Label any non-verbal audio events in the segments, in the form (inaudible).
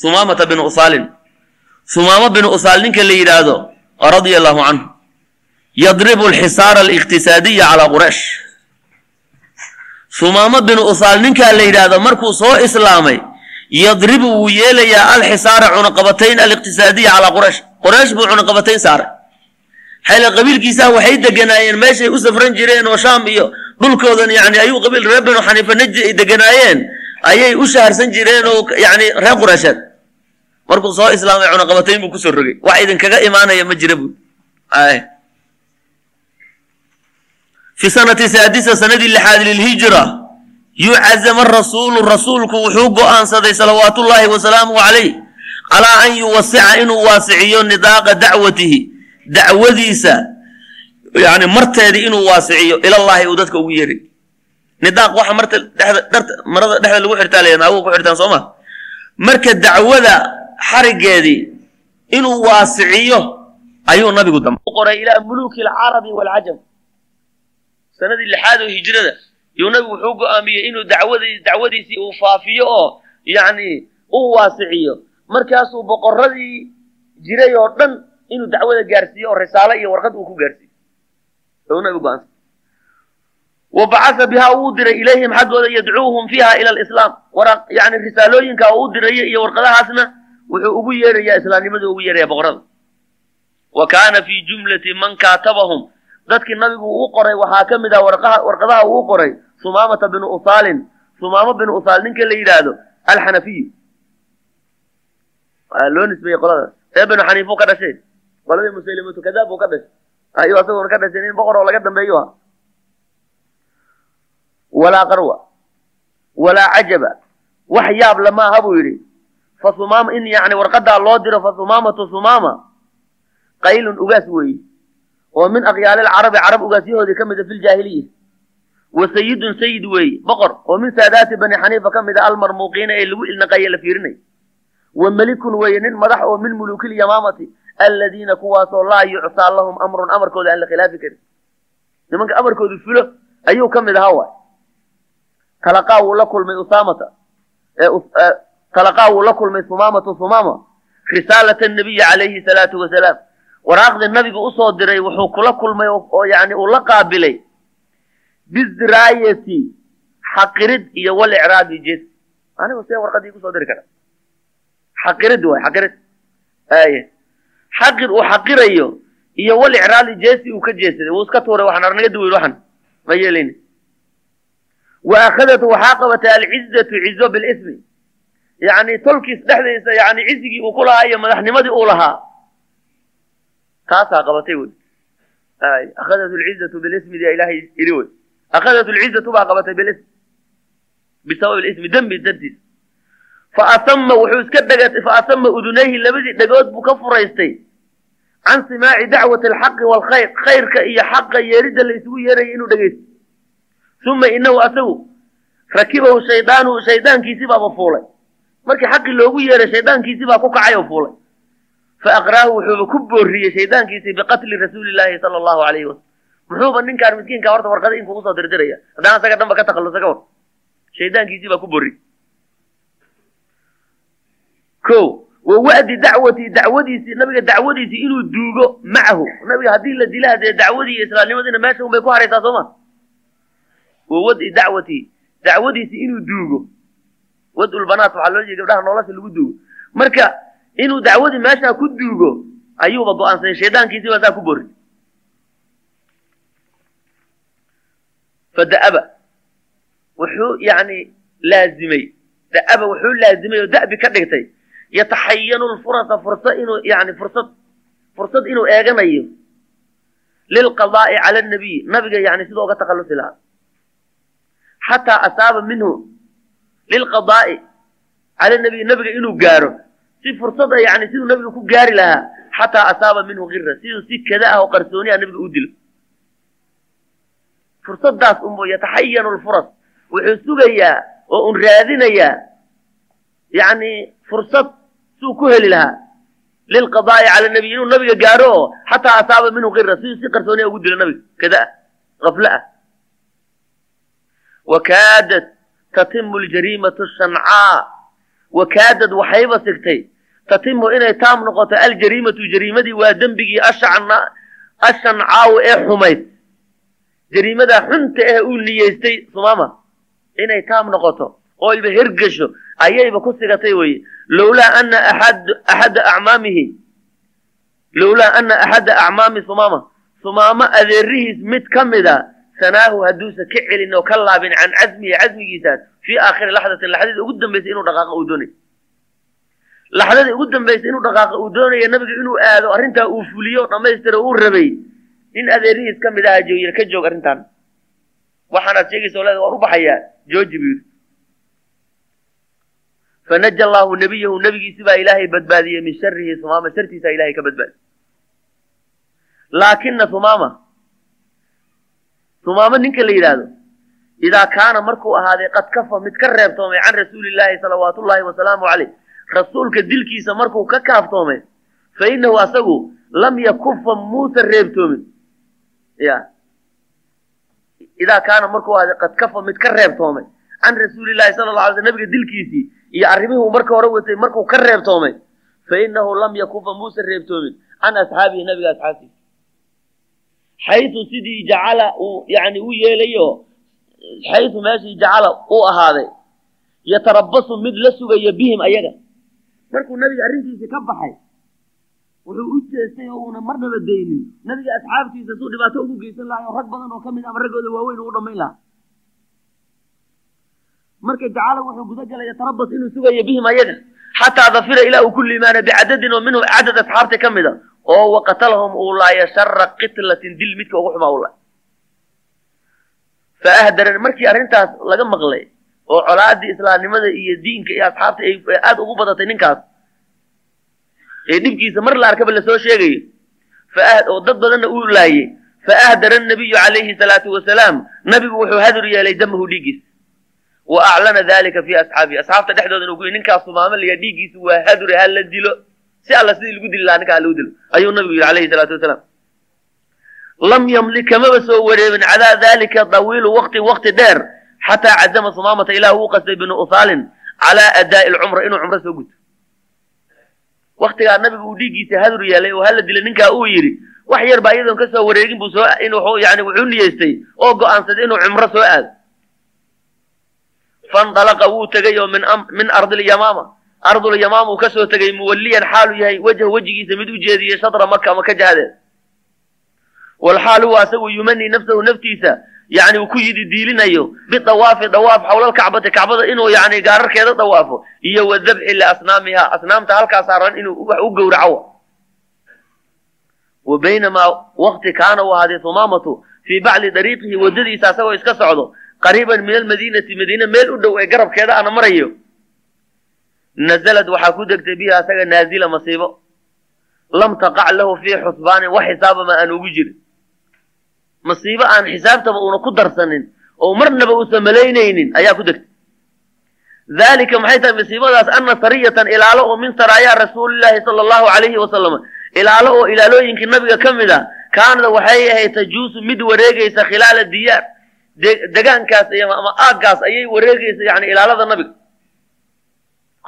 sumaamata bin usaalin. Sumaamo bin usaal ninka la yidhaahdo radia allahu canhu yadribu alxisaara aliqtisaadiya calaa quraysh. Sumaamo bin usaal ninkaa la yidhaahdo markuu soo islaamay yadribu wuu yeelayaa alxisaara cunaqabatayn aliqtisaadiya calaa quraysh. Quraysh buu cunaqabatayn saaray. Xayla qabiilkiisaa waxay deganaayeen meeshay u safran jireen oo shaam iyo dhulkoodan yani ayuu qabiil reer binu xaniifa najdi ay deganaayeen ayay u shaharsan jireen oo yani reer quraysheed markuu soo islaamay cunaqabatayn buu ku soo rogay. Wax idinkaga imaanaya ma jira buu. Fi sanati saadisa sanadii lixaad lilhijra yucazama rasuulu rasuulku wuxuu go'aansaday salawaatullaahi wasalaamuhu calayh calaa an yuwasica inuu waasiciyo nidaaqa dacwatihi dacwadiisa yani marteedii inuu waasiciyo ilallaahi uu dadka ugu yeeray nidaaq waxa marta dhexda dharta marada dhexda lagu xirtaa leeyahay naaguhu ku xirtaan soo ma? Marka dacwada xarigeedii inuu waasiciyo ayuu nabigu dambe u qoray ilaa muluuki alcarabi waalcajam. Sanadii lixaad oo hijrada yuu nabigu wuxuu go'aamiyey inuu dacwadii dacwadiisii uu faafiyo oo yacni u waasiciyo. Markaasuu boqorradii jiray oo dhan inuu dacwada gaarsiiyo oo risaalo iyo warqad uu ku gaarsiiyo ou nabigu go'aansa wa bacasa bihaa uu diray ilayhim xaggooda yadcuuhum fiiha ila alislaam wara yani risaalooyinka oo u diraya iyo warqadahaasna wuxuu ugu yeerayaa islaamnimadu ugu yeeraya boqorrada wa kaana fii jumlati man kaatabahum dadkii nabigu uu qoray waxaa ka mid ah warqadaha uu qoray sumaamata binu usaalin sumaamo binu usaal ninka la yidhaahdo alxanafiyu loo nisbeeyey qoladaas reer binu xaniifuu ka dhashay. qoladii musaylimatu kadaab buu ka dhashay. ayuu asagoona ka dhashay nin boqor oo laga dambeeyu ah walaa qarwa walaa cajaba wax yaab lama buu yidhi. Fa in yani warqadaa loo diro fa sumaamatu sumaama qaylun ugaas weeye oo min akhyaali lcarabi carab ugaasyahoodii ka mida fi ljaahiliya wa sayidun sayid weeye boqor. Oo min saadaati bani xaniifa ka mida almarmuuqiina ee lagu ilnaqaye la fiirinay. Wa melikun weeye nin madax oo min muluuki lyamaamati aladiina kuwaasoo laa yucsaa lahum amrun amarkooda aan la khilaafi karin. Nimanka amarkoodu fulo ayuu ka mid ahaa waay talaqaa wuu la kulmay usaamata. Talaqaa wuu la kulmay sumaamatu sumaama. Risaalata nabiyi calayhi salaatu wasalaam waraaqdii nabigu u soo diray wuxuu kula kulmay oo yani uu la qaabilay biziraayati xaqirid iyo walicraabi jes anigu see warqadii ku soo diri kara xaqirid waay xaqirid aye xaqir uu xaqirayo iyo walicraali jeesi uu ka jeesaday. Wuu iska tuuray waxaan arnaga duwil waxan ma yeelin wa akhadatu waxaa qabatay alcizatu cizo bilismi yani tolkiis dhexdiisa yani cizigii uu ku lahaa iyo madaxnimadii uu lahaa taasaa qabatay wey akhadat lcizatu bilismi yaa ilahay yidhi wey akhadat lcizatu baa qabatay bilism bisabab ismi dembi dartiis fa asama wuxuu iska dhega fa asama udunayhi labadii dhegood buu ka furaystay can simaaci dacwati alxaqi waalkhayr khayrka iyo xaqa yeeridda la yeeraya inuu dhegaysto uma inahu asagu rakibahu shaydaanu shaydaankiisii baaba fuulay markii xaqii loogu yeeray shaydaankiisii baa ku kacay oo fuulay faaqraahu wuxuuba ku booriyey shaydaankiisii biqatli rasuuli llaahi sala allahu alayhi wasalam muxuuba ninkaan miskiinka horta warqada inkuu u soo dirdiraya haddana asaga dhanba ka takhallusa ka war shaydaankiisii baa ku booriyey ko wa wa'di dacwati dacwadiisii nabiga dacwadiisii inuu duugo macahu nabiga haddii la dila hadee dacwadii iyo islaamnimadiina meesha un bay ku haraysaa soo ma wa wadi dacwati dacwadiisii inuu duugo. Wadulbanaat waxaa loo jeeda gabdhaha nolosha lagu duugo. Marka inuu dacwadii meeshaa ku duugo ayuuba go'aansaday shaydaankiisii baa ku bori fada'aba wuxuu yani laazimay. Da'aba wuxuu laazimay oo da'bi ka dhigtay. Yataxayanu lfurasa fursa inuu yani fursad fursad inuu eeganayo. Lilqadaa'i cala nabiy. Nabiga yani sidoo uga takhallusi lahaa xataa asaaba minhu lilqadaa'i cala nabiy nabiga inuu gaaro. Si fursada yani siduu nabiga ku gaari lahaa xataa asaaba minhu kira siduu si kada ah oo qarsooniha nabiga u dilo. Fursadaas unbu yataxayanu lfuras wuxuu sugayaa oo un raadinayaa yani fursad suu ku heli lahaa. Lilqadaa'i cala nabiy inuu nabiga gaaro oo xataa asaaba minhu kira siduu si qarsooniha ugu dilo nabiga kada ah afle ah wa kaadat tatimu ljariimatu shancaa wakaadad waxayba sigtay tatimu inay taam noqoto aljariimatu jariimadii waa dembigii ashan caawo ee xumayd jariimadaa xunta eh uu niyeystay sumaama inay taam noqoto oo iba hergesho ayayba ku sigatay weye lowlaa ana axadda acmaamihi lowlaa ana axadda acmaami sumaama sumaamo adeerihiis mid ka mida sanaahu hadduusa ka celin oo ka laabin can casmihi casmigiisaas fii aakhiri laxdatin laxdadii ugu dambaysay inuu dhaqaaqa uu doonay. Laxdadii ugu dambaysay inuu dhaqaaqa uu doonaya nabiga inuu aado arrintaa uu fuliyo dhammaystiro uu rabay. Nin adeerihiis ka mid aha jooyir ka joog arrintan waxaanaad sheegaysa leeda waan u baxayaa jooji buu yidhi. Fanaja allaahu nebiyahu nebigiisi ilaahay badbaadiyey min sharihi sumaama shartiisaa ilahay ka badbaadiyey. Laakina sumaama sumaamo ninka la yidhaahdo. Idaa kaana markuu ahaaday qad kafa mid ka reebtoomay can rasuulillaahi salawaatu ullaahi wasalaamu caleyh rasuulka dilkiisa markuu ka kaaftoomay fa innahu asagu lam yakufa muusa reebtoomin. Ya. Idaa kaana markuu ahaaday qad kafa mid ka reebtoomay. Can rasuulillahi sala la alay sl nabiga dilkiisii iyo arrimihuu marka hore watay markuu ka reebtoomay fa innahu lam yakufa muusa reebtoomin. Can asxaabihi nabiga asxaabtiisa xaytu sidii jacala uu yani u yeelayo xaytu meeshii jacala uu ahaaday yatarabasu mid la sugaya bihim ayaga markuu nabiga arrintiisii ka baxay wuxuu u jeestay oo uuna marnaba daynin nabiga asxaabtiisa suu dhibaato ugu geysan lahay oo rag badan oo ka mid ama raggooda waaweyn uu dhammayn lahaa marka jacala wuxuu guda galay yatarabas inuu sugayo bihim ayaga xataa dafira ilaa uu ku liimaana bicadadin oo minhum cadad asxaabta ka mid a oo waqatalahum uu laaya shara qitlatin dil midka ugu xumaa u laay fa ahdaran markii arrintaas laga maqlay oo colaadii islaamnimada iyo diinka iyo asxaabta ay aada ugu badatay ninkaas ee dhibkiisa mar la arkaba la soo sheegayo oo dad badanna uu laayey fa ahdara nabiyu calayhi salaatu wasalaam nabigu wuxuu hadur yeelay damahu dhiiggiisa wa aclana dalika fi asxaabihi asxaabta dhexdooda ninkaas sumaama layaa dhiiggiisa waa hadure ha la dilo si alla sidii lagu dili lahaa ninka ha lagu dilo ayuu nabigu yidhi calayhi salaatu wasalaam lam yamlik kamaba soo wareebin calaa dalika dawiilu waqti waqti dheer xataa cazama sumaamata ilaah uu qastay binu usaalin calaa adaa'i lcumra inuu cumro soo guto. Waktigaa nabigu uu dhiiggiisa hadur yeelay oo hala dila ninkaa uu yidhi wax yar baa iyadoon ka soo wareegin buu soo in yani wuxuu niyeystay oo go'aansaday inuu cumro soo aado. Fandalaqa wuu tegay oo min min ardilyamaama ardulyamaama uu ka soo tegay muwalliyan xaalu yahay wejha wejigiisa mid u jeediyey shadra maka maka jahadeed walxaal huwa asagu yumanii nafsahu naftiisa yani uu ku yidi diilinayo bidawaafi dawaaf xawla lkacbati kacbada inuu yani gaararkeeda dawaafo iyo wadabxi liasnaamiha asnaamta halkaa saaran inuu wax u gowraco wa baynamaa wakti kaana u ahaaday humaamatu fii bacdi dariiqihi waddadiisa asagoo iska socdo qariiban min almadiinati madiine meel u dhow ee garabkeeda ana marayo nazalad waxaa ku degtay bihi asaga naazila masiibo lam taqac lahu fii xusbaanin wax xisaabama aan ugu jirin masiibo aan xisaabtaba uuna ku darsanin oo marnaba uusan malaynaynin ayaa ku degtay dalika maxay tahay masiibadaas ana sariyatan ilaalo oo min saraayaa rasuulillaahi sala allahu calayhi wasalam ilaalo oo ilaalooyinkii nabiga ka mid a kaanada waxay ahayd tajuusu mid wareegaysa khilaala diyaar degaankaas ama aaggaas ayay wareegaysa yani ilaalada nabiga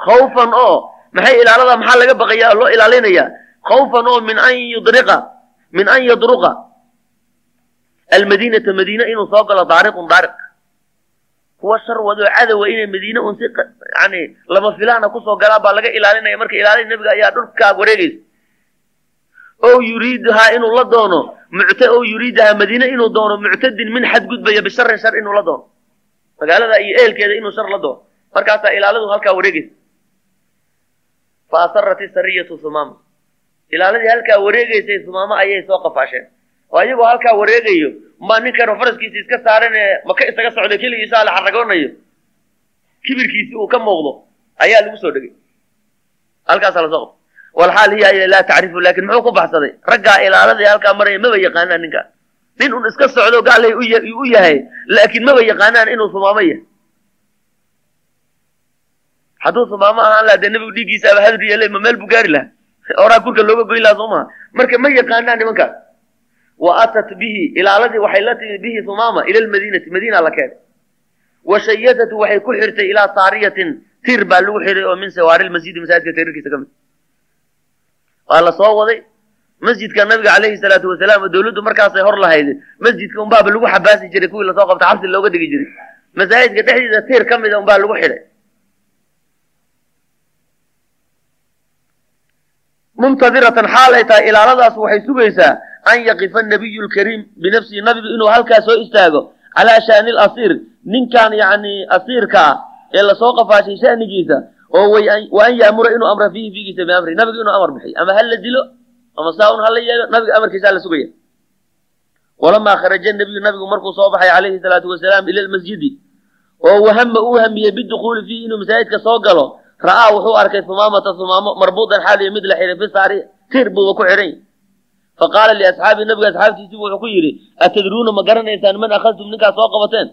khawfan oo maxay ilaalada? Maxaa laga baqaya? Loo ilaalinayaa khawfan oo min an yudriqa min an yadruqa almadiinata. Madiine inuu soo galo daariqun daariq. Kuwa shar wadoo cadowa inay madiine un si yani lama filaana ku soo galaan baa laga ilaalinaya. Marka ilaalada nebiga ayaa dhulkaa wareegaysa. O yuriiduhaa inuu la doono o yuriidahaa madiine inuu doono muctadin min xadgudbaya bisharin shar inuu la doono. Magaalada iyo ehelkeeda inuu shar la doono. Markaasaa ilaaladu halkaa wareegaysa fa asarat isariyatu sumaama ilaaladii halkaa wareegaysay sumaamo ayay soo qafaasheen oo ayagoo halkaa wareegayo ma ninkan faraskiisa iska saaran ee maka isaga socday keligiisaa la xaragoonayo kibirkiisi uu ka muuqdo ayaa lagu soo dhegay halkaasaa la soo qabta walxaal hiya laa tacrifu laakin muxuu ku baxsaday raggaa ilaaladii halkaa maraya maba yaqaanaan ninkaa nin un iska socdo gaalay u yahay laakiin maba yaqaanaan inuu sumaamo yahay hadduu sumaamo ahaan laha dee nebigu dhiiggiisa aba hadur yeele ma meel buu gaari laha oraa gurka looga goyn laha soo marka ma yaqaanaan nimankaas wa atat bihi ilaaladii waxay la timi bihi sumaama ila lmadiinati madiina la keenay. Wa shayadatu waxay ku xirtay ilaa saariyatin tiir baa lagu xiray oo min sawaari lmasjidi masaajidka tiirarkiisa ka mid. Waa la soo waday. Masjidka nabiga calayhi salaatu wasalaam oo dawladdu markaasay hor lahayd masjidka unbaaba lagu xabaasi jiray kuwii la soo qabta xabsi looga dhigi jiray. Masaajidka dhexdiisa tiir ka mida unbaa lagu xidhay muntadiratan xaal ay tahay ilaaladaas waxay sugaysaa an yaqifa nabiyu lkariim binafsihi nabigu inuu halkaas soo istaago calaa shaani lasiir ninkan yani asiirka ah ee la soo qafaashay shanigiisa oo wa an yaamura inuu amra fiihi fiigiisa biamri nabigu inuu amar bixiy ama ha la dilo ama saa un hala yeelo nabiga amarkiisaa la sugaya. Walamaa kharaja nabiyu nabigu markuu soo baxay calayhi salaatu wasalaam ila lmasjidi oo wahama uu hamiyey bidukuuli fiihi inuu masaajidka soo galo ra'aa wuxuu arkay humaamata humaamo marbuudan xaaliyo mid la xidhay fi saari tiir buuba ku xidhan faqaala liasxaabii nabiga asxaabtiisibu wuxuu ku yidhi atadruuna ma garanaysaan man akhadtum ninkaas soo qabateen?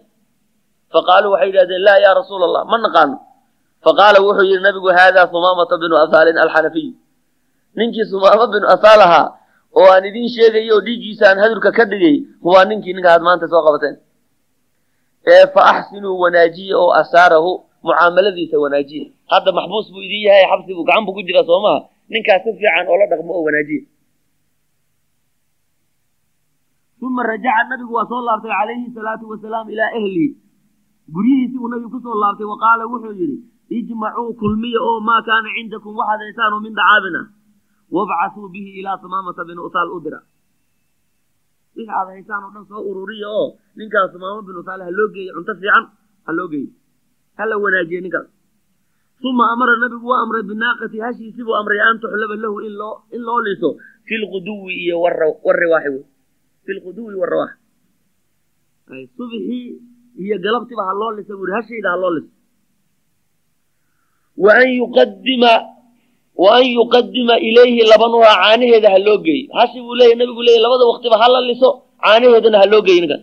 Faqaaluu waxay yidhahdeen laa yaa rasuula allah ma naqaano faqaala wuxuu yidhi nabigu haadaa humaamata binu asaalin alxanafiy. Ninkii humaamo binu asaal ahaa oo aan idiin sheegayo oo hadurka ka dhigay waa ninkii ninka maanta soo qabateen. Ee fa axsinuu wanaajiya oo asaarahu mucaamaladiisa wanaajiya hadda maxbuus buu idin yahay xabsi buu gacan buu ku jira soo maha. Ninkaas si fiican oo la dhaqmo oo wanaajiya uma rajaca nabigu waa soo laabtay calayhi salaatu wasalaam ilaa ahlihi guryihiisii buu nabigu ku soo laabtay wa qaala wuxuu yidhi ijmacuu kulmiya oo maa kaana cindakum waxaad haysaanoo min dacaabin ah wabcasuu bihi ilaa sumaamata bin usaal u dira wixii aad haysaan oo dhan soo ururiya oo ninkaas sumaamo bin usaal ha loo geeyo cunto fiican ha loo geeyo ha la wanaajiye ninkaas uma amara nabigu waa amray binaaqati hashiisii buu amray an tuxlaba lahu in loo liso fi lquduwi iyo wariwaaxi fi lquduwi warawaax subxii iyo galabtiba ha loo lisa buu hashayda ha loo liso. Wa an yuqadima wa an yuqadima ilayhi labanuhaa caanaheeda ha loo geeyo hashi buu leeyahy nabigu leeyahy labada waqtiba ha la liso caanaheedana ha loo geeyo ninkaas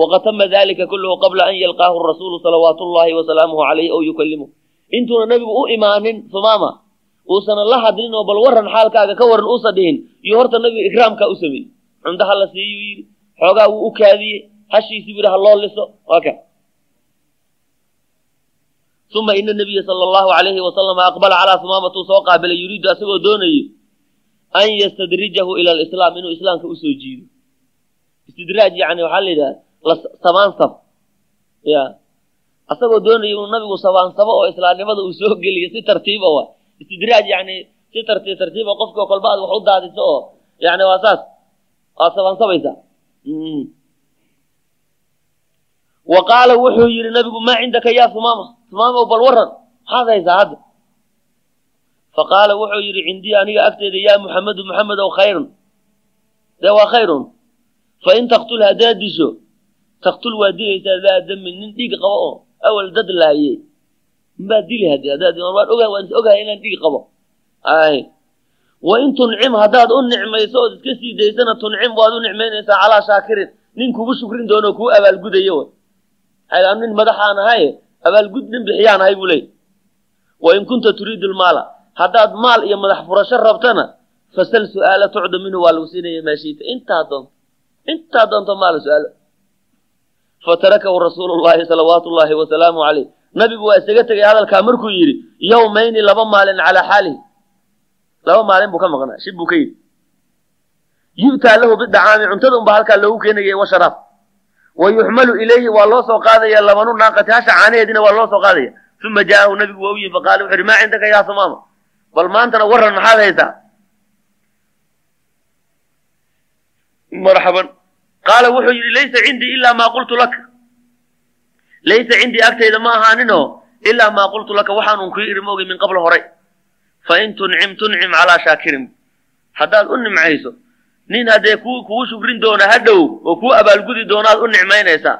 waqad tama dalika kulluhu qabla an yalqaahu rasuulu salawaatu ullahi wasalaamuhu calayh ow yukallimuh intuuna nabigu u imaanin humaama uusana la hadlin oo bal waran xaalkaaga ka waran uusa dhihin iyo horta nabiga ikraamkaa u sameeyey cunto ha la siiyuu yidhi xoogaa wuu u kaadiyey hashiisii buu yidhi ha loo liso waa ka uma ina nabiya sala allahu calayhi wasalama aqbala calaa humaamatuu soo qaabilay yuriidu asagoo doonayo an yastadrijahu ila alislaam inuu islaamka u soo jiido istidraaj yani waxaa la yidhaha samaansab ya. Asagoo doonaya inuu nabigu sabaansabo oo islaamnimada uu soo geliyo si tartiiba wa istidraaj yani si tartiib tartiiba qofkao kolba aad wax u daadiso oo yani waa saas. Waad sabaansabaysaa wa qaala wuxuu yidhi nabigu maa cindaka ya humaama humaama bal waran maxaad haysaa hadda? Faqaala wuxuu yidhi cindii aniga agteeda yaa muxamedu muxamed ow khayrun. Dee waa khayrun. Fain taktul haddaad disho taktul waa dilaysaa daa damin nin dhiig qabo oo awal dad laaye mbaad dili ogahay inaan dhiig qabo ay wa in tuncim haddaad u nicmayso ood iska sii daysana tuncim waad u nicmaynaysaa calaa shaakirin nin kugu shukrin doono kuu abaalgudayo w nin madaxaan ahaye abaalgud nin bixiyaan ahay buu leey wa in kunta turiidu lmaala haddaad maal iyo madax furasho rabtana fasal su'aala tucda minhu waa lagu siinaya maashiita intaa doonto intaa doonto maala su'aalo fatarakahu rasuulu llahi salawaatu llahi wasalaamu calayh. Nabigu waa isaga tegay hadalkaa markuu yidhi yowmayni laba maalin calaa xaalihi. Laba maalin buu ka maqnaa shib buu ka yidhi. Yu'taa lahu bidacaami cuntada unbaa halkaa loogu keenaya wa sharaab. Wa yuxmalu ilayhi waa loo soo qaadaya labanu naaqati hasha caanaheedina waa loo soo qaadaya. Uma jaa'ahu nabigu waa u yimi faqaala wuxu uhi maa cindaka yaa sumaama? Bal maantana waran maxaad haysaa? Marxaban qaala wuxuu yidhi laysa cindii ilaa maa qultu laka. Laysa cindii agtayda ma ahaaninoo ilaa maa qultu laka. Waxaanun kuu idhi maogay min qabla horay fain tuncim tuncim calaa shaakirin. Haddaad u nimcayso nin haddee ku kugu shukrin doona ha dhow oo kuu abaalgudi doonaad u nicmaynaysaa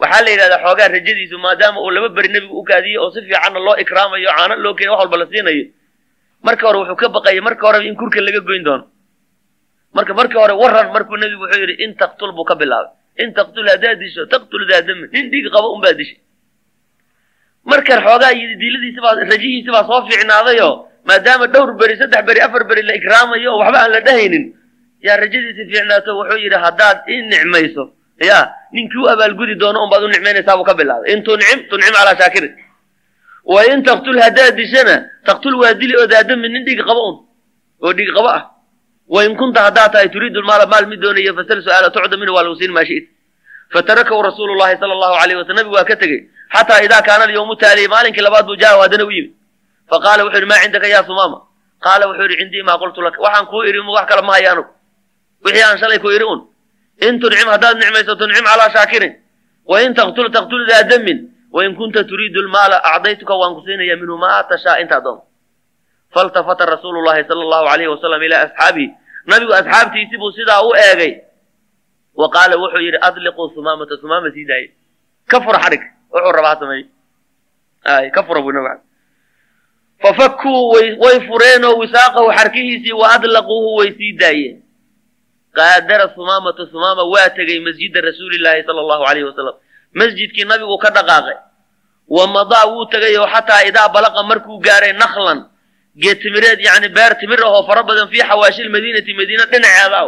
waxaa la yidhahdaa xoogaa rajadiisu maadaama uu laba beri nebigu u kaadiyey oo si fiicanna loo ikraamayo caano loo keenay wax walba la siinayo. Marka hore wuxuu ka baqayay marka horeba in kurka laga goyn doono marka markii hore waran markuu nebigu wuxuu yidhi in taktul buu ka bilaabay in taktul haddaad disho taktul daa dami nin dhiig qabo unbaa dishay. Markan xoogaa diiladiisibaa rajihiisibaa soo fiicnaadayoo maadaama dhowr beri saddex beri afar beri la ikraamayo oo waxba aan la dhahaynin yaa rajadiisi fiicnaato wuxuu yidhi haddaad i nicmayso ya ninkii u abaalgudi doono unbaad u nicmaynaysaa buu ka bilaabay. In tuncim tuncim calaa shaakirin wa in taqtul haddaad dishana taqtul waa dili oo daadamin nin dhigi qabo un oo dhigi qabo ah wa in kunta haddaad tahay turiidu lmaala maal mid doonaya fasal su'aala tucda minhu waa lagu siin maa fatarakahu rasuulu llahi sala allahu alayh wasalam nabigu waa ka tegey. Xataa idaa kaana alyawmu taaliy maalinkii labaad buu jaahu haddana u yimid. Faqaala wuxuu yidhi maa cindaka ya sumaama? Qaala wuxuu yidhi cindii maa qultu laka. Waxaan kuu idhi wax kale ma anugu. Wixii aan shalay ku idhi un in tuncim haddaad nicmayso tuncim calaa shaakirin wa in taqtul taqtul daa damin wain kunta turiidu lmaala acdaytuka waan ku siinaya minhu maa tashaa intaa doon faltafata rasuulu llahi sala allahu alayhi wasalam ilaa asxaabihi nabigu asxaabtiisii sidaa u eegay. Wa qaala wuxuu yidhi adliquu sumaamata sumaama sii daaya ka fura xadhig wuxuu rabaa ay ka fura buu nabi fafakuu way fureenoo wisaaqahu xarkihiisii wa adlaquuhu way sii daayeen qaadara sumaamatu sumaama waa tegey masjida rasuulillaahi sala allahu alayhi wasalam masjidkii nabigu ka dhaqaaqay. Wa madaa wuu tegay oo xataa idaa balaqa markuu gaaray naklan geed timireed yacni beer timir ahoo fara badan fii xawaashi lmadiinati madiina dhinaceeda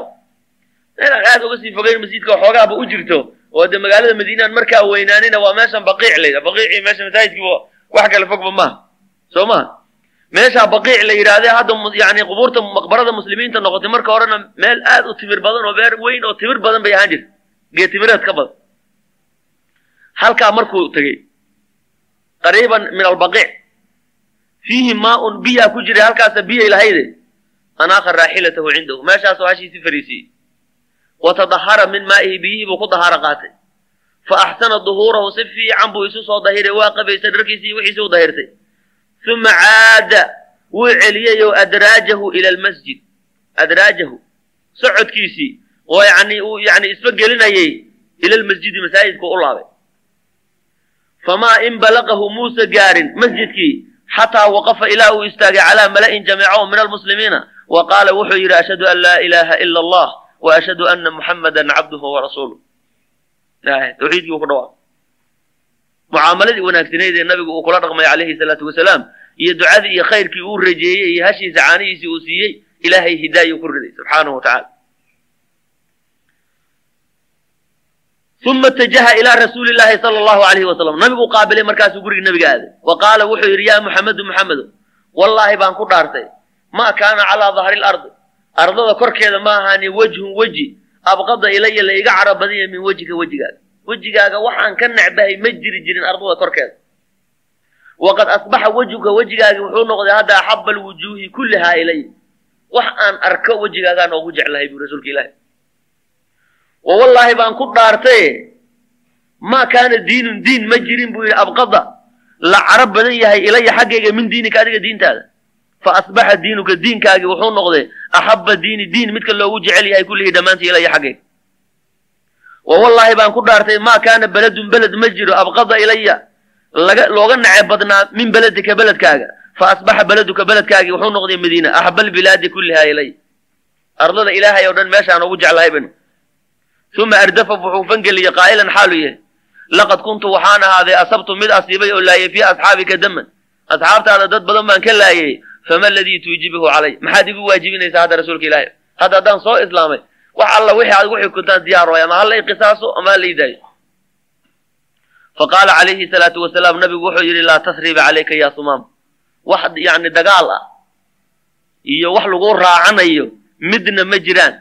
meelaan aad uga sii fogeyn masjidka xoogaaba u jirto. Oo dee magaalada madiinaan markaa weynaanina waa meeshan baqiic la yidhaha. Baqiicii meesha masaajidkiiba wax kale fogba maaha. Soo maha meeshaa baqiic la yidhahdee hadda yani qubuurta maqbarada muslimiinta noqotay marka horena meel aad u timir badan oo beer weyn oo timir badan bay ahaan jirta geed timireed ka badan. Halkaa markuu tegey qariiban min albaqiic fiihi maaun biyaa ku jiray halkaasa biyay lahayde anaaqa raaxilatahu cindahu. Meeshaasoo hashiisi fariisiiyey wa tadahara min maa'ihi biyihii buu ku dahaaro qaatay. Fa axsana duhuurahu si fiican buu isu soo dahiray waa qabaystay dharkiisii wixiisi u dahirtay uma caada wuu celiyey oo adraajahu ila almasjid. Adraajahu socodkiisii oo yani uu yani isba gelinayay ila lmasjidi masaajidku u laabay. Famaa in balaqahu muusa gaarin masjidkii xataa waqafa ilaa uu istaagay calaa mala'in jamiicahu min almuslimiina wa qaala wuxuu yidhi ashhadu an laa ilaaha ila allah wa ashhadu ana muxammadan cabduhu warasuuluh tawxiidkii ku dhawaaq mucaamaladii wanaagsaneyd ee nabigu uu kula dhaqmay calayhi salaatu wasalaam iyo ducadii iyo khayrkii uu rajeeyey iyo hashiisa caanihiisii uu siiyey ilaahay hidaayuu ku riday subxaanahu wa tacala uma itajaha ilaa rasuuli llahi sala allahu alayhi wasalam nabiguu qaabilay markaasuu gurigii nabiga aaday wa qaala wuxuu yidhi yaa muxamedu muxamedo wallaahi baan ku dhaartay ma kaana calaa dahri lardi ardada korkeeda ma ahaani wejhun weji abqada ilaya la iga cara badanya min wejhika wejigaaga wejigaaga waxaan ka necbahay ma jiri jirin ardada korkeeda waqad asbaxa wejhuka wejigaagi wuxuu noqday hadda axaba alwujuuhi kullihaa ilay wax aan arko wejigaagaa noogu jeclahay buu rasuulka ilaahi wa wallaahi baan ku dhaartaye maa kaana diinun diin ma jirin buu yidhi abqada. La cara badan yahay ilaya xaggayga min diinika adiga diintaada. Fa asbaxa diinuka diinkaagii wuxuu noqday axaba diini diin midka loogu jecel yahay kullihii dhammaantii ilaya xaggayga. Wa wallaahi baan ku dhaartay maa kaana beledun beled ma jiro abqada ilaya. Laga looga naceb badnaa min beledika beledkaaga fa asbaxa beleduka beledkaagii wuxuu noqday madiina axba albilaadi kullihaa ilay ardada ilaahay oo dhan meeshaan ugu jeclahay ban uma ardafa wuxuu fangeliyey qaa'ilan xaalu yahay laqad kuntu waxaan ahaaday asabtu mid asiibay oo laayay fii asxaabika daman asxaabtaada dad badan baan ka laayay fama aladii tuujibuhu calay maxaad igu waajibinaysaa hadda rasuulka ilaahi hadda haddaan soo islaamay wax alla wixii aad igu xukuntaan diyaar waay ama hala iqisaaso ama hala idaayo faqaala calayhi salaatu wasalaam nabigu wuxuu yidhi laa tasriba calayka ya sumaam wax yani dagaal ah iyo wax lagu raacanayo midna ma jiraan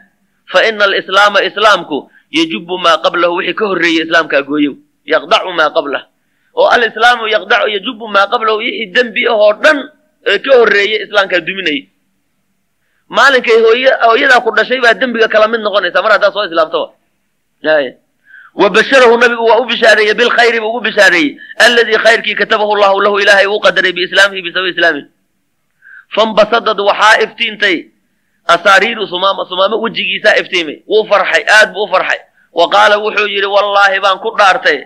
fa ina alislaama islaamku yajubu maa qablahu wixii ka horreeyey islaamkaa gooyow yaqdacu maa qablah oo alislaamu yaqdacu yajubu maa qablahu wixii dembi ahoo dhan ee ka horreeyey islaamkaa duminayay maalinkay hooy hooyadaa ku dhashay baa dembiga kala mid noqonaysa mar haddaad soo islaamto wa basharahu nabigu waa u bishaareeyey bilkhayri buu ugu bishaareeyey alladii khayrkii katabahu llahu lahu ilaahay uu qadaray biislaamihi bisababi islaamihi fambasadad waxaa iftiintay asaariiru sumaama sumaamo wejigiisaa iftiimay wuu farxay aad buu u farxay wa qaala wuxuu yidhi wallaahi baan ku dhaartay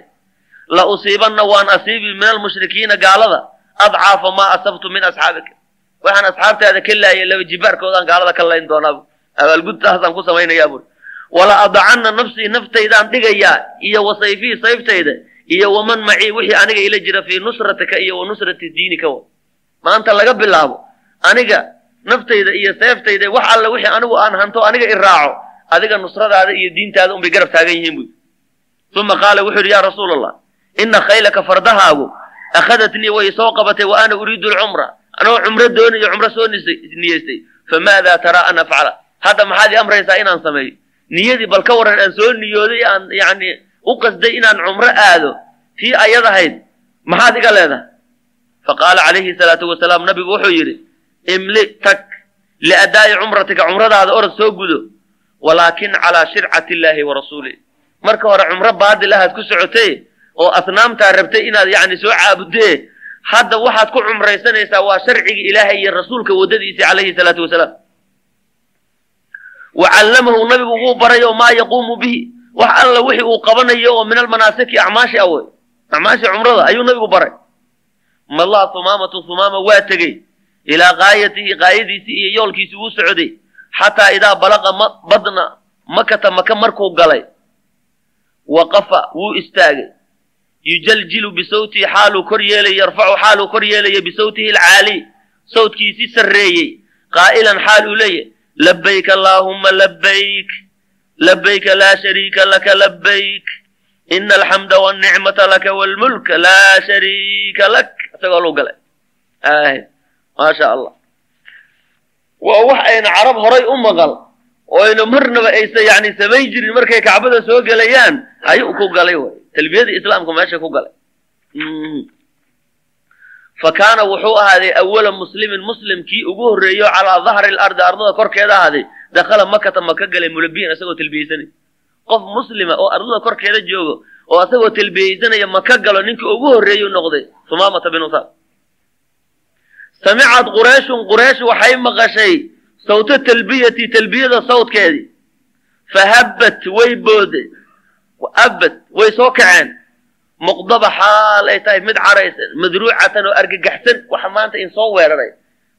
la usiibanna waan asiibi min almushrikiina gaalada adcaafa maa asabtu min asxaabika waxaan asxaabtaada ka laayay laba jibaarkoodaan gaalada ka layn doonaa abaalgudtaasaan ku samaynayaa buri wala adacanna nafsii naftaydaan dhigayaa iyo wa sayfii sayftayda iyo waman macii wixii aniga ila jira fii nusratika iyo wa nusrati diinika maanta laga bilaabo aniga naftayda iyo seeftayda wax alla wixii anigu aan hanto aniga i raaco adiga nusradaada iyo diintaada unbay garab taagan yihiin buy uma qaala wuxuu yidhi yaa rasuula allah ina khaylaka fardahaagu akhadatnii way soo qabatay wa ana uriidu alcumra. Anoo cumro doonayo cumro soo niyeystay famaada taraa an afcala. Hadda maxaad ii amraysaa inaan sameeyo? Niyadii bal ka waran aan soo niyooday aan yani u qasday inaan cumro aado tii ayadahayd maxaad iga leedahay? Faqaala calayhi salaatu wasalaam nabigu wuxuu yidhi imli tag liadaa'i cumratika cumradaada orod soo gudo walaakin calaa shircati illaahi wa rasuulih marka hore cumro baadil ahaad ku socotay oo asnaamtaa rabtay inaad yani soo caabudee hadda waxaad ku cumraysanaysaa waa sharciga ilaahay iyo rasuulka waddadiisii calayhi salaatu wasalaam. Wa callamahu nabigu wuu baray oo maa yaquumu bihi wax alla wixii uu qabanayo oo min almanaasiki acmaashi awe acmaashi cumrada ayuu nabigu baray. Malaa humaamatu humaama waa ilaa gaayatihi gaayadiisii iyo yoolkiisii wuu socday. Xataa idaa balaqa badna makata maka markuu galay waqafa wuu istaagay. Yujaljilu bisawtihi xaaluu kor yeelay yarfacu xaaluu kor yeelaya bisawtihi alcaali sawtkiisii sarreeyey. Qaa'ilan xaal uu leeyahy labayk allaahumma labayk labayka laa shariika laka labayk ina alxamda walnicmata laka walmulka laa shariika lak isagoo lu galay maasha allah waa wax ayna carab horay u maqal oo ayna marnaba aysa yani samayn jirin markay kacbada soo gelayaan ayuu ku galay way. Talbiyada islaamka meesha ku galay. Fa kaana wuxuu ahaaday awala muslimin muslim kii ugu horreeyo calaa dahri lardi ardada korkeeda ahaaday dakhala makata maka galay mulabiyan isagoo talbiyeysanay qof muslima oo ardada korkeeda joogo oo asagoo talbiyeysanaya maka galo ninkii ugu horreeyu noqday sumaamata bin usaad samicad qurayshun quraysh waxay maqashay sawta talbiyati talbiyada sawdkeedii fahabbat way boode abad way soo kaceen muqdaba xaal ay tahay mid caraysan madruucatan oo argagaxsan waxa maanta in soo weeraray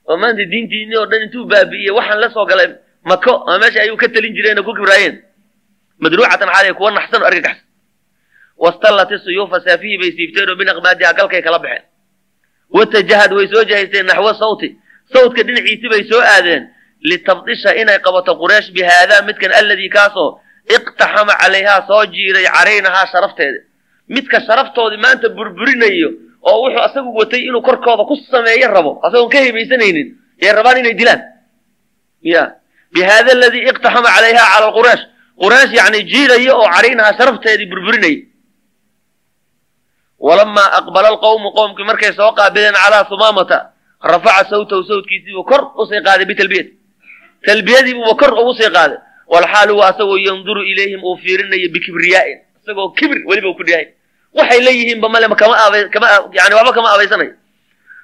oo maanta diintiinii oo dhan intuu baabi'iyey waxaan la soo galay mako ama meesha ayuu ka talin jireen oo ku madruucatan xaal kuwa naxsan oo argagaxsan wastallati suyuufa saafihii bay siifteen oo binaqmaadiha galkay kala baxeen watajahad way soo jahaysteen naxwo sawti sawtka dhinaciisi bay soo aadeen litabdisha inay qabato quraysh bi midkan alladii kaasoo iqtaxama calayhaa soo jiiray caraynahaa sharafteeda midka sharaftoodii maanta burburinayo oo wuxuu asagu watay inuu korkooda ku sameeyo rabo asagoon ka hibaysanaynin yay rabaan inay dilaan ya bi haada aladii iqtaxama calayhaa cala quraysh quraysh yacni jiidaya oo caraynahaa sharafteedii burburinaya walamaa aqbala alqawmu qowmkii markay soo qaabileen calaa sumaamata rafaca sawtahu sawtkiisiibuu kor u sii qaaday bitalbiyati talbiyadiibuuba kor ugu sii qaaday walxaal huwa asagoo yanduru ilayhim uu fiirinayo bikibriyaa'in isagoo kibir weliba ku dhahay waxay leeyihiinba male kama yani waxba kama aabaysanayo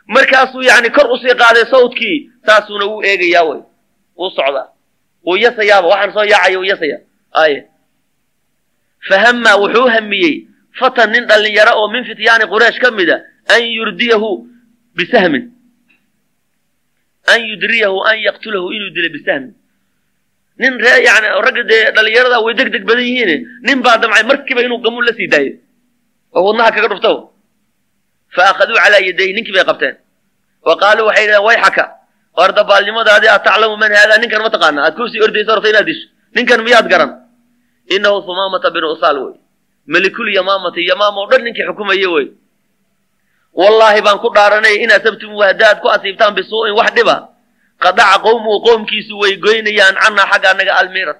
markaasuu yani kor u sii qaaday sawtkii saasuuna wuu eegayaa way wuu socdaa wuu yasayaaba waxaan soo yaacaya wuu yasaya aye fahama wuxuu hamiyey fatan nin dhallinyaro oo min fityaani quraysh ka mida an yurdiyahu bisahmin. An yudriyahu an yaqtulahu inuu dilo bisahmin. Nin ree yani ragga dee dhallinyarada way deg deg badan yihiin. Nin baa damcay markiiba inuu gamuun la sii daayo. Oo wadnaha kaga dhufto. Fa akhaduu calaa yadayhi ninkii bay qabteen. Wa qaaluu waxay yidhahdeen wayxaka war dabaalnimadaadii aad taclamu man haadaa ninkan ma taqaana aad ku sii ordayso rabta inaad disho ninkan miyaad garan? Inahu humaamata bin usaal wey melikul yamaamati yamaama o dhan ninkii xukumaye wey wallaahi baan ku dhaaranay in asabtum haddaad ku asiibtaan bisuu'in wax dhiba. Qadaca qowmuhu qowmkiisu way goynayaan cannaa xagga annaga almirat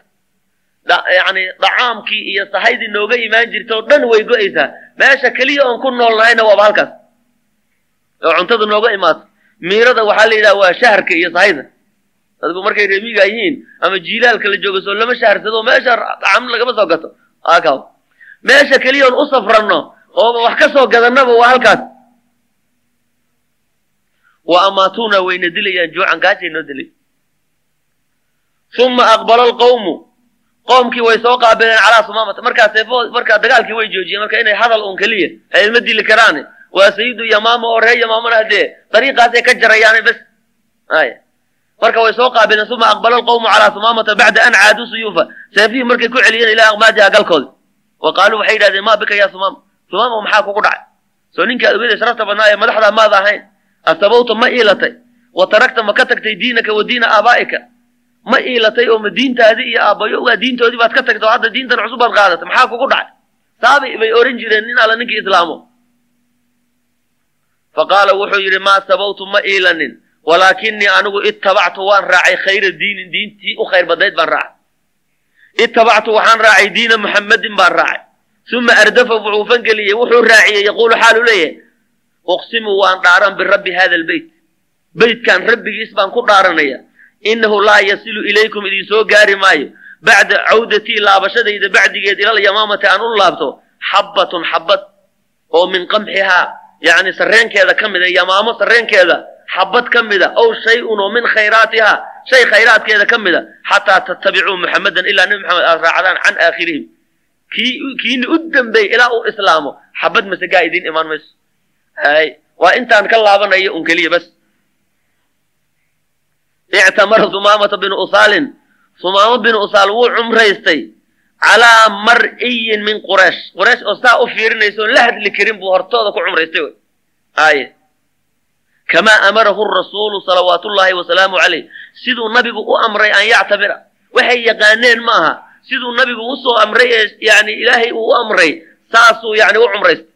yani dacaamkii iyo sahaydii nooga imaan jirta oo dhan way go'aysaa. Meesha keliya oon ku nool nahayna waaba halkaas. Oo cuntada nooga imaato miirada waxaa la yidhaha waa shaharka iyo sahayda. Dadku markay reemiga yihiin ama jiilaalka la joogo soo lama shaharsado meesha dacam lagama soo gato. Akaw meesha keliya oon u safranno ooba wax ka soo gadannaba waa halkaas. Wa amaatuuna wayna dilayaan juucan gaajay noo dilay. Uma aqbala alqawmu qoomkii way soo qaabileen calaa sumaamata. Markaa seefo markaa dagaalkii way joojiyeen marka inay hadal un keliya ma dili karaane. Waa sayidu yamaama oo ree yamaamana haddee dariiqaasay ka jarayaane bes. Ay. Marka way soo qaabileen uma aqbala alqawmu calaa sumaamata bacda an caaduu suyuufa. Seefihii markay ku celiyeen ilaa aqmaadiha galkoodi wa qaaluu waxay yidhahdeen maa bika yaa sumaama sumaama maxaa kugu dhacay soo ninka ad ogeyday sharafta badnaa ee madaxdaa maad ahayn asabawta ma iilatay wa taragta ma ka tagtay diinaka wa diina aabaa'ika ma iilatay oo ma diintaadii iyo aabbayowgaa diintoodii baad ka tagta oo hadda diintan cusub baad qaadatay maxaa kugu dhacay saabay bay oran jireen nin alla ninkii islaamo faqaala wuxuu yidhi maa sabawtu ma iilanin walaakinii anigu ittabactu waan raacay khayra diinin diintii u khayr badnayd baan raacay ittabactu waxaan raacay diina muxammadin baan raacay uma ardafa wuxuu fangeliyey wuxuu raaciyey yaquulu xaalu leeyahay uqsimu waan dhaaran birabbi hada albeyt beytkan rabbigiis baan ku dhaaranaya innahu laa yasilu ilaykum idin soo gaari maayo bacda cawdatii laabashadayda bacdigeed ilal yamaamati aan u laabto xabbatun xabbad oo min qamxihaa yacni sarreenkeeda ka mida yamaamo sarreenkeeda xabbad ka mida ow shay-un oo min khayraatihaa shay khayraadkeeda ka mida xataa tattabicuu muxammadan ilaa nebi maxamed aad raacdaan can aakhirihim kii kiini u dambeeyey ilaa uu islaamo xabad masagaa idiin imaan mayso waa intaan ka laabanayo un keliya bas ictamara humaamata binu usaalin humaamo binu usaal wuu cumraystay calaa mar'iyin min quraysh quraysh oo saa u fiirinaysa oon la hadli karin buu hortooda ku cumraystay aye kamaa amarahu rasuulu salawaatu ullaahi wasalaamu calayh siduu nabigu u amray an yactabira. Waxay yaqaaneen ma aha siduu nabigu u soo amray ee yani ilaahay uu u amray saasuu yani u cumraystay.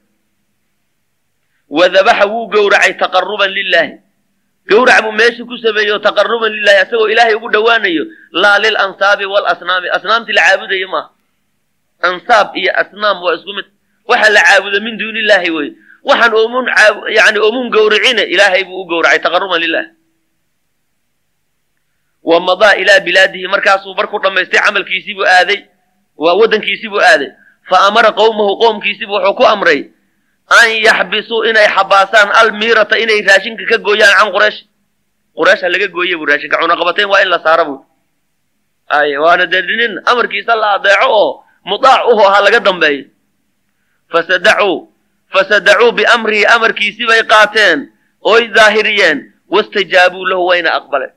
Wadabaxa wuu gowracay taqaruban lilaahi gowrac buu meesha ku sameeyo taqaruban lilahi asagoo ilaahay ugu dhowaanayo laa lil ansaabi walasnaami asnaamtii la caabudayo maaha. Ansaab iyo asnaam waa isku mid. Waxa la caabudo min duuni illaahi wey waxaan oomun yani oomun gowricine ilaahay buu u gowracay taqaruban lilah wa madaa ilaa bilaadihi markaasuu markuu dhammaystay camalkiisiibuu aaday waa waddankiisiibuu aaday. Fa amara qowmahu qowmkiisiibu wuxuu ku amray an yaxbisuu inay xabaasaan almiirata inay raashinka ka gooyaan can quraysh. Quraysh ha laga gooye bu raashinka cunaqabateyn waa in la saara bu ay waana dee amarkiisa la adeeco oo mudaac uho ha laga dambeeyo fasadacuu fasadacuu biamrihi amarkiisii bay qaateen oy daahiriyeen wastajaabuu lahu wayna aqbaleen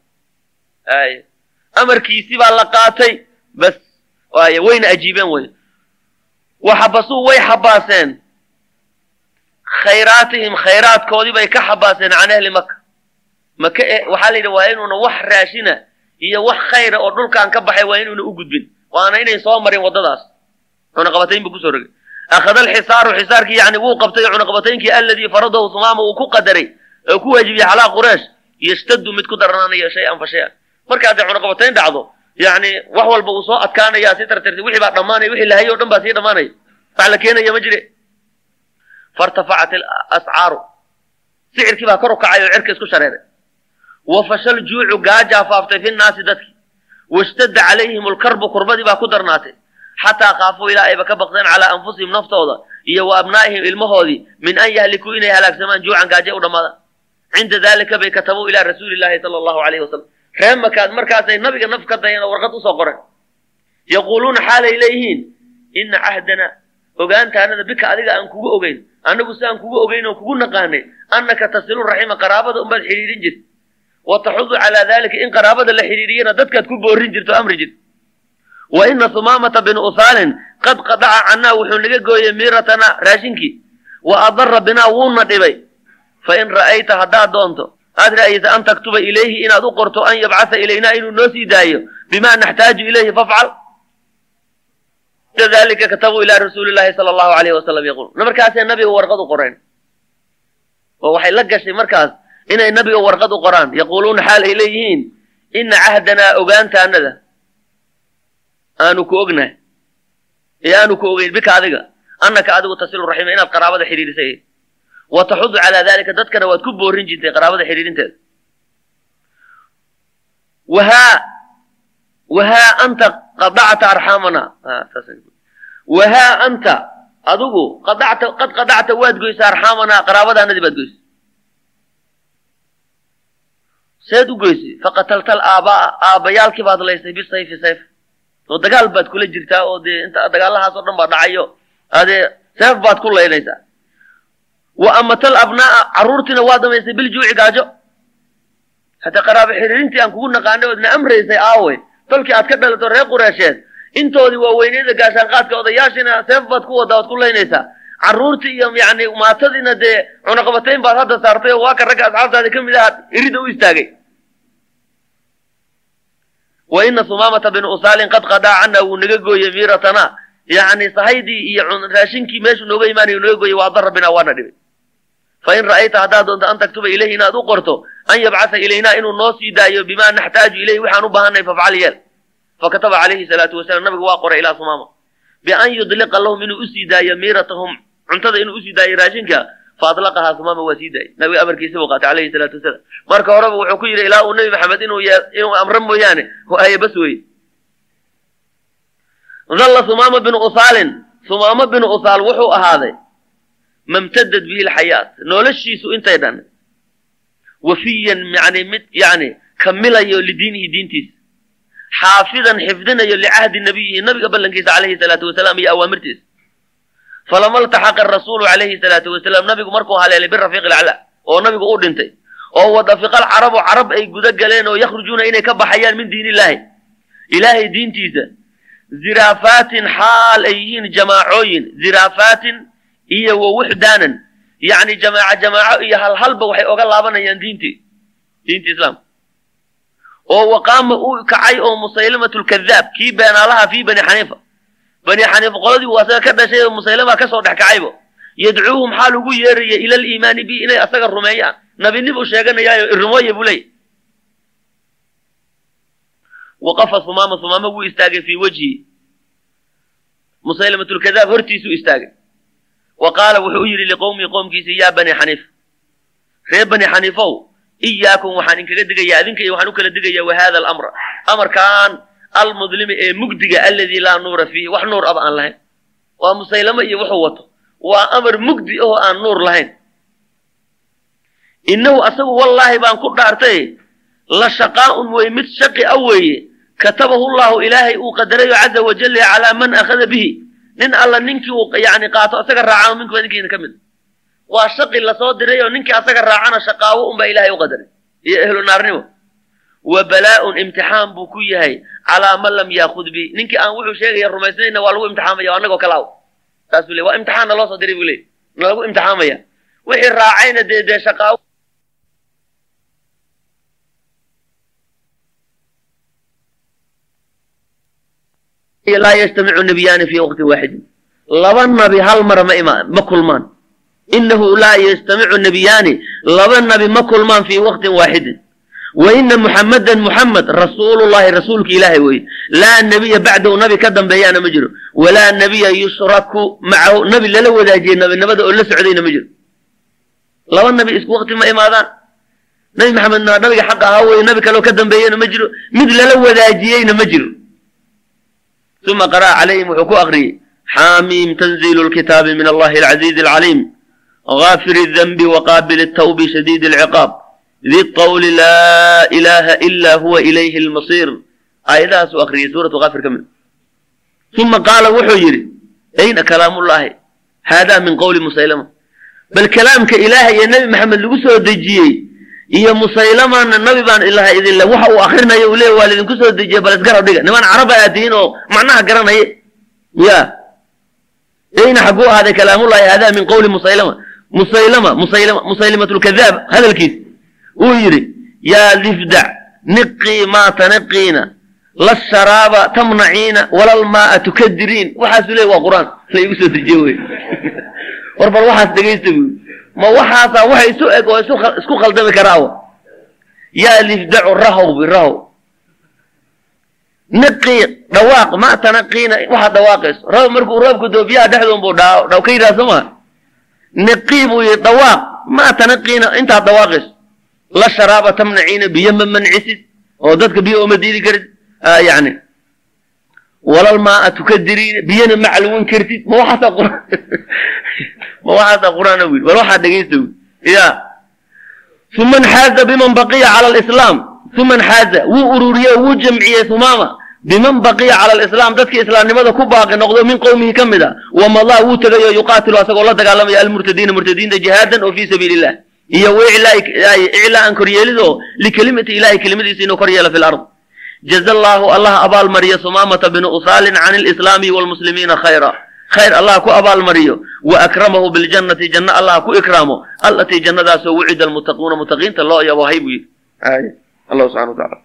amarkiisii baa la qaatay. Bas ay wayna ajiibeen wey waxabasuu way xabaaseen. Khayraatihim khayraadkoodii bay ka xabaaseen can ahli maka maka waxaa la yidhi waa inuuna wax raashina iyo wax khayra oo dhulkan ka baxay waa inuuna u gudbin. Waana inay soo marin waddadaas. Cunaqabatayn buu ku soo rogay akhada alxisaaru xisaarkii yani wuu qabtay cunaqabataynkii alladii faradahu humaama uu ku qadaray oo ku waajibiyey calaa quraysh yashtadu mid ku daranaanaya shay-an fa shay-an marka hadday cunaqabatayn dhacdo yani wax walba uu soo adkaanaya si tartarti wixii baa dhammaanaya wixii lahayay o dhan baa sii dhammaanaya. Wax la keenaya ma jire. Fairtafacat alascaaru. Sicirkii baa kor u kacay oo cirka isku shareeray wa fashal juucu gaajaa faaftay fi nnaasi dadki. Washtadda calayhim alkarbu kurbadii baa ku darnaatay. Xataa kaafuu ilaa ayba ka baqdeen calaa anfusihim naftooda iyo wa abnaa'ihim ilmahoodii min an yahlikuu inay halaagsamaan juucan gaaje u dhammaadaan. Cinda dalika bay katabuu ilaa rasuuli llahi sala allahu alayhi wasalam ree makaad markaasay nabiga naf ka dayeen oo warqad u soo qoreen yaquuluuna xaalay leeyihiin ina cahdana ogaantaanada bika adiga aan kugu ogeyn annagu si aan kugu ogeyn oo kugu naqaanay annaka tasilu raxima qaraabada unbaad xidhiidhin jirta wa taxudu calaa dalika in qaraabada la xidhiidhiyana dadkaad ku boorin jirto amri jirta wa ina humaamata binu usaalin qad qadaca cannaa wuxuu naga gooyey miiratana raashinkii. Wa adara binaa wuuna dhibay. Fa in ra'ayta haddaad doonto aad ra'aysa an taktuba ilayhi inaad u qorto an yabcatha ilaynaa inuu noo sii daayo bimaa naxtaaju ilayhi fafcal. Dalika katabuu ilaa rasuuli llahi allahu alayhi wasalam yaquul. Markaasay nabiga warqad u qoreen. Oo waxay la gashay markaas inay nabiga warqad u qoraan. Yaquuluuna xaal ay leeyihiin ina cahdanaa ogaantaanada. Aanu ku ognahay. Ee aanu ku ogeyn bika adiga annaka adigu tasilu raxima inaad qaraabada xidhiidhisay wa taxudu calaa dalika dadkana waad ku boorin jirtay qaraabada xidhiidhinteeda wahaa wahaa anta qadacta arxaamana wahaa anta adigu qadacta qad qadacta waad goysa arxaamanaa qaraabadaanadii baad goysay. Seed u goysay faqataltal aabaa aabbayaalkii baad laysay bisayfi sayf. Oo dagaal baad kula jirtaa oo dee inta dagaalahaas oo dhan baa dhacayo. Adee seef baad ku laynaysaa wa amatal abnaa'a carruurtiina waa damaysay biljuuci gaajo. Hataa qaraabo xiriirintii aan kugu naqaanay oodna amraysay aawe. Dalkii aad ka dhalato reer qureesheed intoodii waaweyneyda gaashaanqaadka odayaashiina seef baad ku wadaa oad ku laynaysaa carruurtii iyo yani maatadiina dee cunaqabatayn baad hadda saartay oo waa ka ragga asxaabtaadi ka mid aha irida u istaagay. Wa ina sumaamata binu usaalin qad qadaa cana wuu naga gooyey miiratana yani sahaydii iyo raashinkii meeshuu nooga imaanayo naga gooyey waa dara binaa waana dhibay. Fain ra'ayta haddaad doonto an taktuba ilayhi inaad u qorto an yabcatha ilaynaa inuu noo sii daayo bimaa naxtaaju ilayhi waxaan u baahanay fafcal yeel. Fakataba calayhi salaatu wasalaam nabigu waa qoray ilaa sumaama. Bian yudliqa lahum inuu u sii daayo miiratahum cuntada inuu u sii daayo raashinka faadlaqahaa sumaama waa sii daayay. Nabiga amarkiisa buu qaatay calayhi salaatu wasalaam. Marka horeba wuxuu ku yidhi ilaa uu nebi maxamed inuu amro mooyaane waaye bas weye dalla sumaama binu usaalin sumaama binu usaal wuxuu ahaaday mamtadad bihi lxayaat noloshiisu intay dhan wafiyan yani mid yani kamilayo lidiinihi diintiisa xaafidan xifdinayo licahdi nabiyihi nabiga ballankiisa calayhi salaatu wasalaam iyo awaamirtiisa falama ltaxaqa rasuulu calayhi salaatu wasalaam nabigu markuu haleelay birafiiq ilaclaa oo nabigu u dhintay oo wadafiqal carabu carab ay guda galeen oo yakhrujuuna inay ka baxayaan min diin illaahi ilaahay diintiisa ziraafaatin xaal ay yihiin jamaacooyin. Ziraafaatin iyo wa wuxdaanan. Yacni jamaaca jamaaco iyo halhalba waxay oga laabanayaan diintii diinta islaamka oo waqaama uu kacay oo musaylimatu lkadaab kii beenaalaha fii bani xaniifa. Bani xaniifa qoladii uu asaga ka dhashay oo musaylima ka soo dhex kacaybo yadcuuhum xaal ugu yeeraya ila aliimaani bi inay asaga rumeeyaan. Nabinibuu sheeganayaayo irumooye buu leeyay waqafa sumaama sumaama wuu istaagay fii wejhi musaylimat lkadaab hortiisuu istaagay wa qaala wuxuu u yidhi liqowmii qoomkiisa yaa bani xaniif reer bani xaniifow iyaakum waxaan inkaga digayaa adinka iyo waxaan u kala digayaa wa hada alamra amarkan almudlimi ee mugdiga alladii laa nuura fiihi wax nuur aba aan lahayn waa musaylamo iyo wuxuu wato waa amar mugdi oo aan nuur lahayn innahu asagu wallaahi baan ku dhaartay la shaqaa'un wey mid shaqi a weeye katabahu llahu ilaahay uu qadarayo caza wajalla calaa man akhada bihi. Nin alla ninkii uu yani qaato asaga raacano minkum idinkiina ka mid. Waa shaqi la soo diray oo ninkii asaga raacana shaqaawo unbaa ilaahay u qadaray. Iyo ehlu naarnimo. Wa balaa-un imtixaan buu ku yahay calaa man lam yaakud bi ninkii aan wuxuu sheegaya rumaysnayna waa lagu imtixaamaya annagoo kale aw saasuu le waa imtixaanna loo soo diray buu leey na lagu imtixaamaya. Wixii raacayna dee dee shaqaawo laa yajtamicu nabiyaani fii waqtin waaxidin. Laba nabi hal mar ma ima ma kulmaan. Inahu laa yajtamicu nabiyaani laba nabi ma kulmaan fii waqtin waaxidin. Wa ina muxamadan muxamed rasuulullahi rasuulka ilaahay weye laa nabiya bacdahu nabi ka dambeeyaana ma jiro. Walaa nabiya yushraku macahu nabi lala wadaajiyey nabinimada oo la socdayna ma jiro. Laba nabi isku waqti ma imaadaan. Nabi maxamedna nabiga xaqa ahaa weye nabi kaleo ka dambeeyana ma jiro. Mid lala wadaajiyeyna ma jiro uma qara'a calayhim wuxuu ku aqriyey xaamiim tanziilu lkitaabi min allahi alcaziizi alcaliim غافر الذنب وقابل التوب شديد العقاب ذي الطول لا إله إلا هو إليه المصير آية أخرية سورة غافر كمل ثم قال وحجر أين كلام الله هذا من قول مسيلمة بل كلام كإله يا نبي محمد لقصة دجيه iyo musaylamana nabi baan ilaha idinle waxa uu akrinaya uu leey waa lidinku soo dejiye bal isgarab dhiga niman carab ayaa tihiin oo macnaha garanaya. Ya. Ayna xaguu ahaaday kalaamullahi hada min qowli musaylama. Musaylama musaylama musaylimat lkadaab hadalkiis. Uu yidhi yaa difdac niqii maa taniqiina la sharaaba tamnaciina wala lmaaa tukadiriin waxaasuu leey waa qur'aan. (laughs) La soo dejiye wey. (laughs) War bal waxaas dhegaysta buu ma waxaasaa waxa isu eg oo isku khaldami karaawa yaa lifdacu rahow birahow niqii dhawaaq ma tanaqiina waxaad dhawaaqayso roob markuu roobku doo biyaha dhexdoon buu dhaa ka yidhaha soo maa buu yidhi dhawaaq ma tanaqiina intaad dhawaaqayso la sharaaba tamnaciina biyo ma mancisid oo dadka biyo uma diidi karid yani walal maa tukadiriina biyana ma calwin kartid ma waxaasaa (laughs) qur ma waxaasaa qur'aana wiil bal waxaa dhegaysta wiil ya. Uma nxaaza biman baqiya cala alislaam. Uma nxaaza wuu ururiyey wuu jamciyey humaama biman baqiya cala alislaam dadkii islaamnimada ku baaqi noqdo min qowmihi ka mid a wamadaa wuu tegayo yuqaatilu asagoo la dagaalamaya almurtadiina murtadiinta jihaadan oo fii sabiili illah iyo iclaaan koryeelidoo likelimati ilahi kelimadiisa inuu kor yeelo fi lard jaza allahu allah abaalmariyo sumaamata binu usaalin can alislaami waalmuslimiina khayra. Khayr allah ku abaalmariyo wa akramahu biljannati janno allah ku ikraamo allatii jannadaasoo wucida almuttaquuna muttaqiinta loo yabohay buu yidhi allah subxana wa taala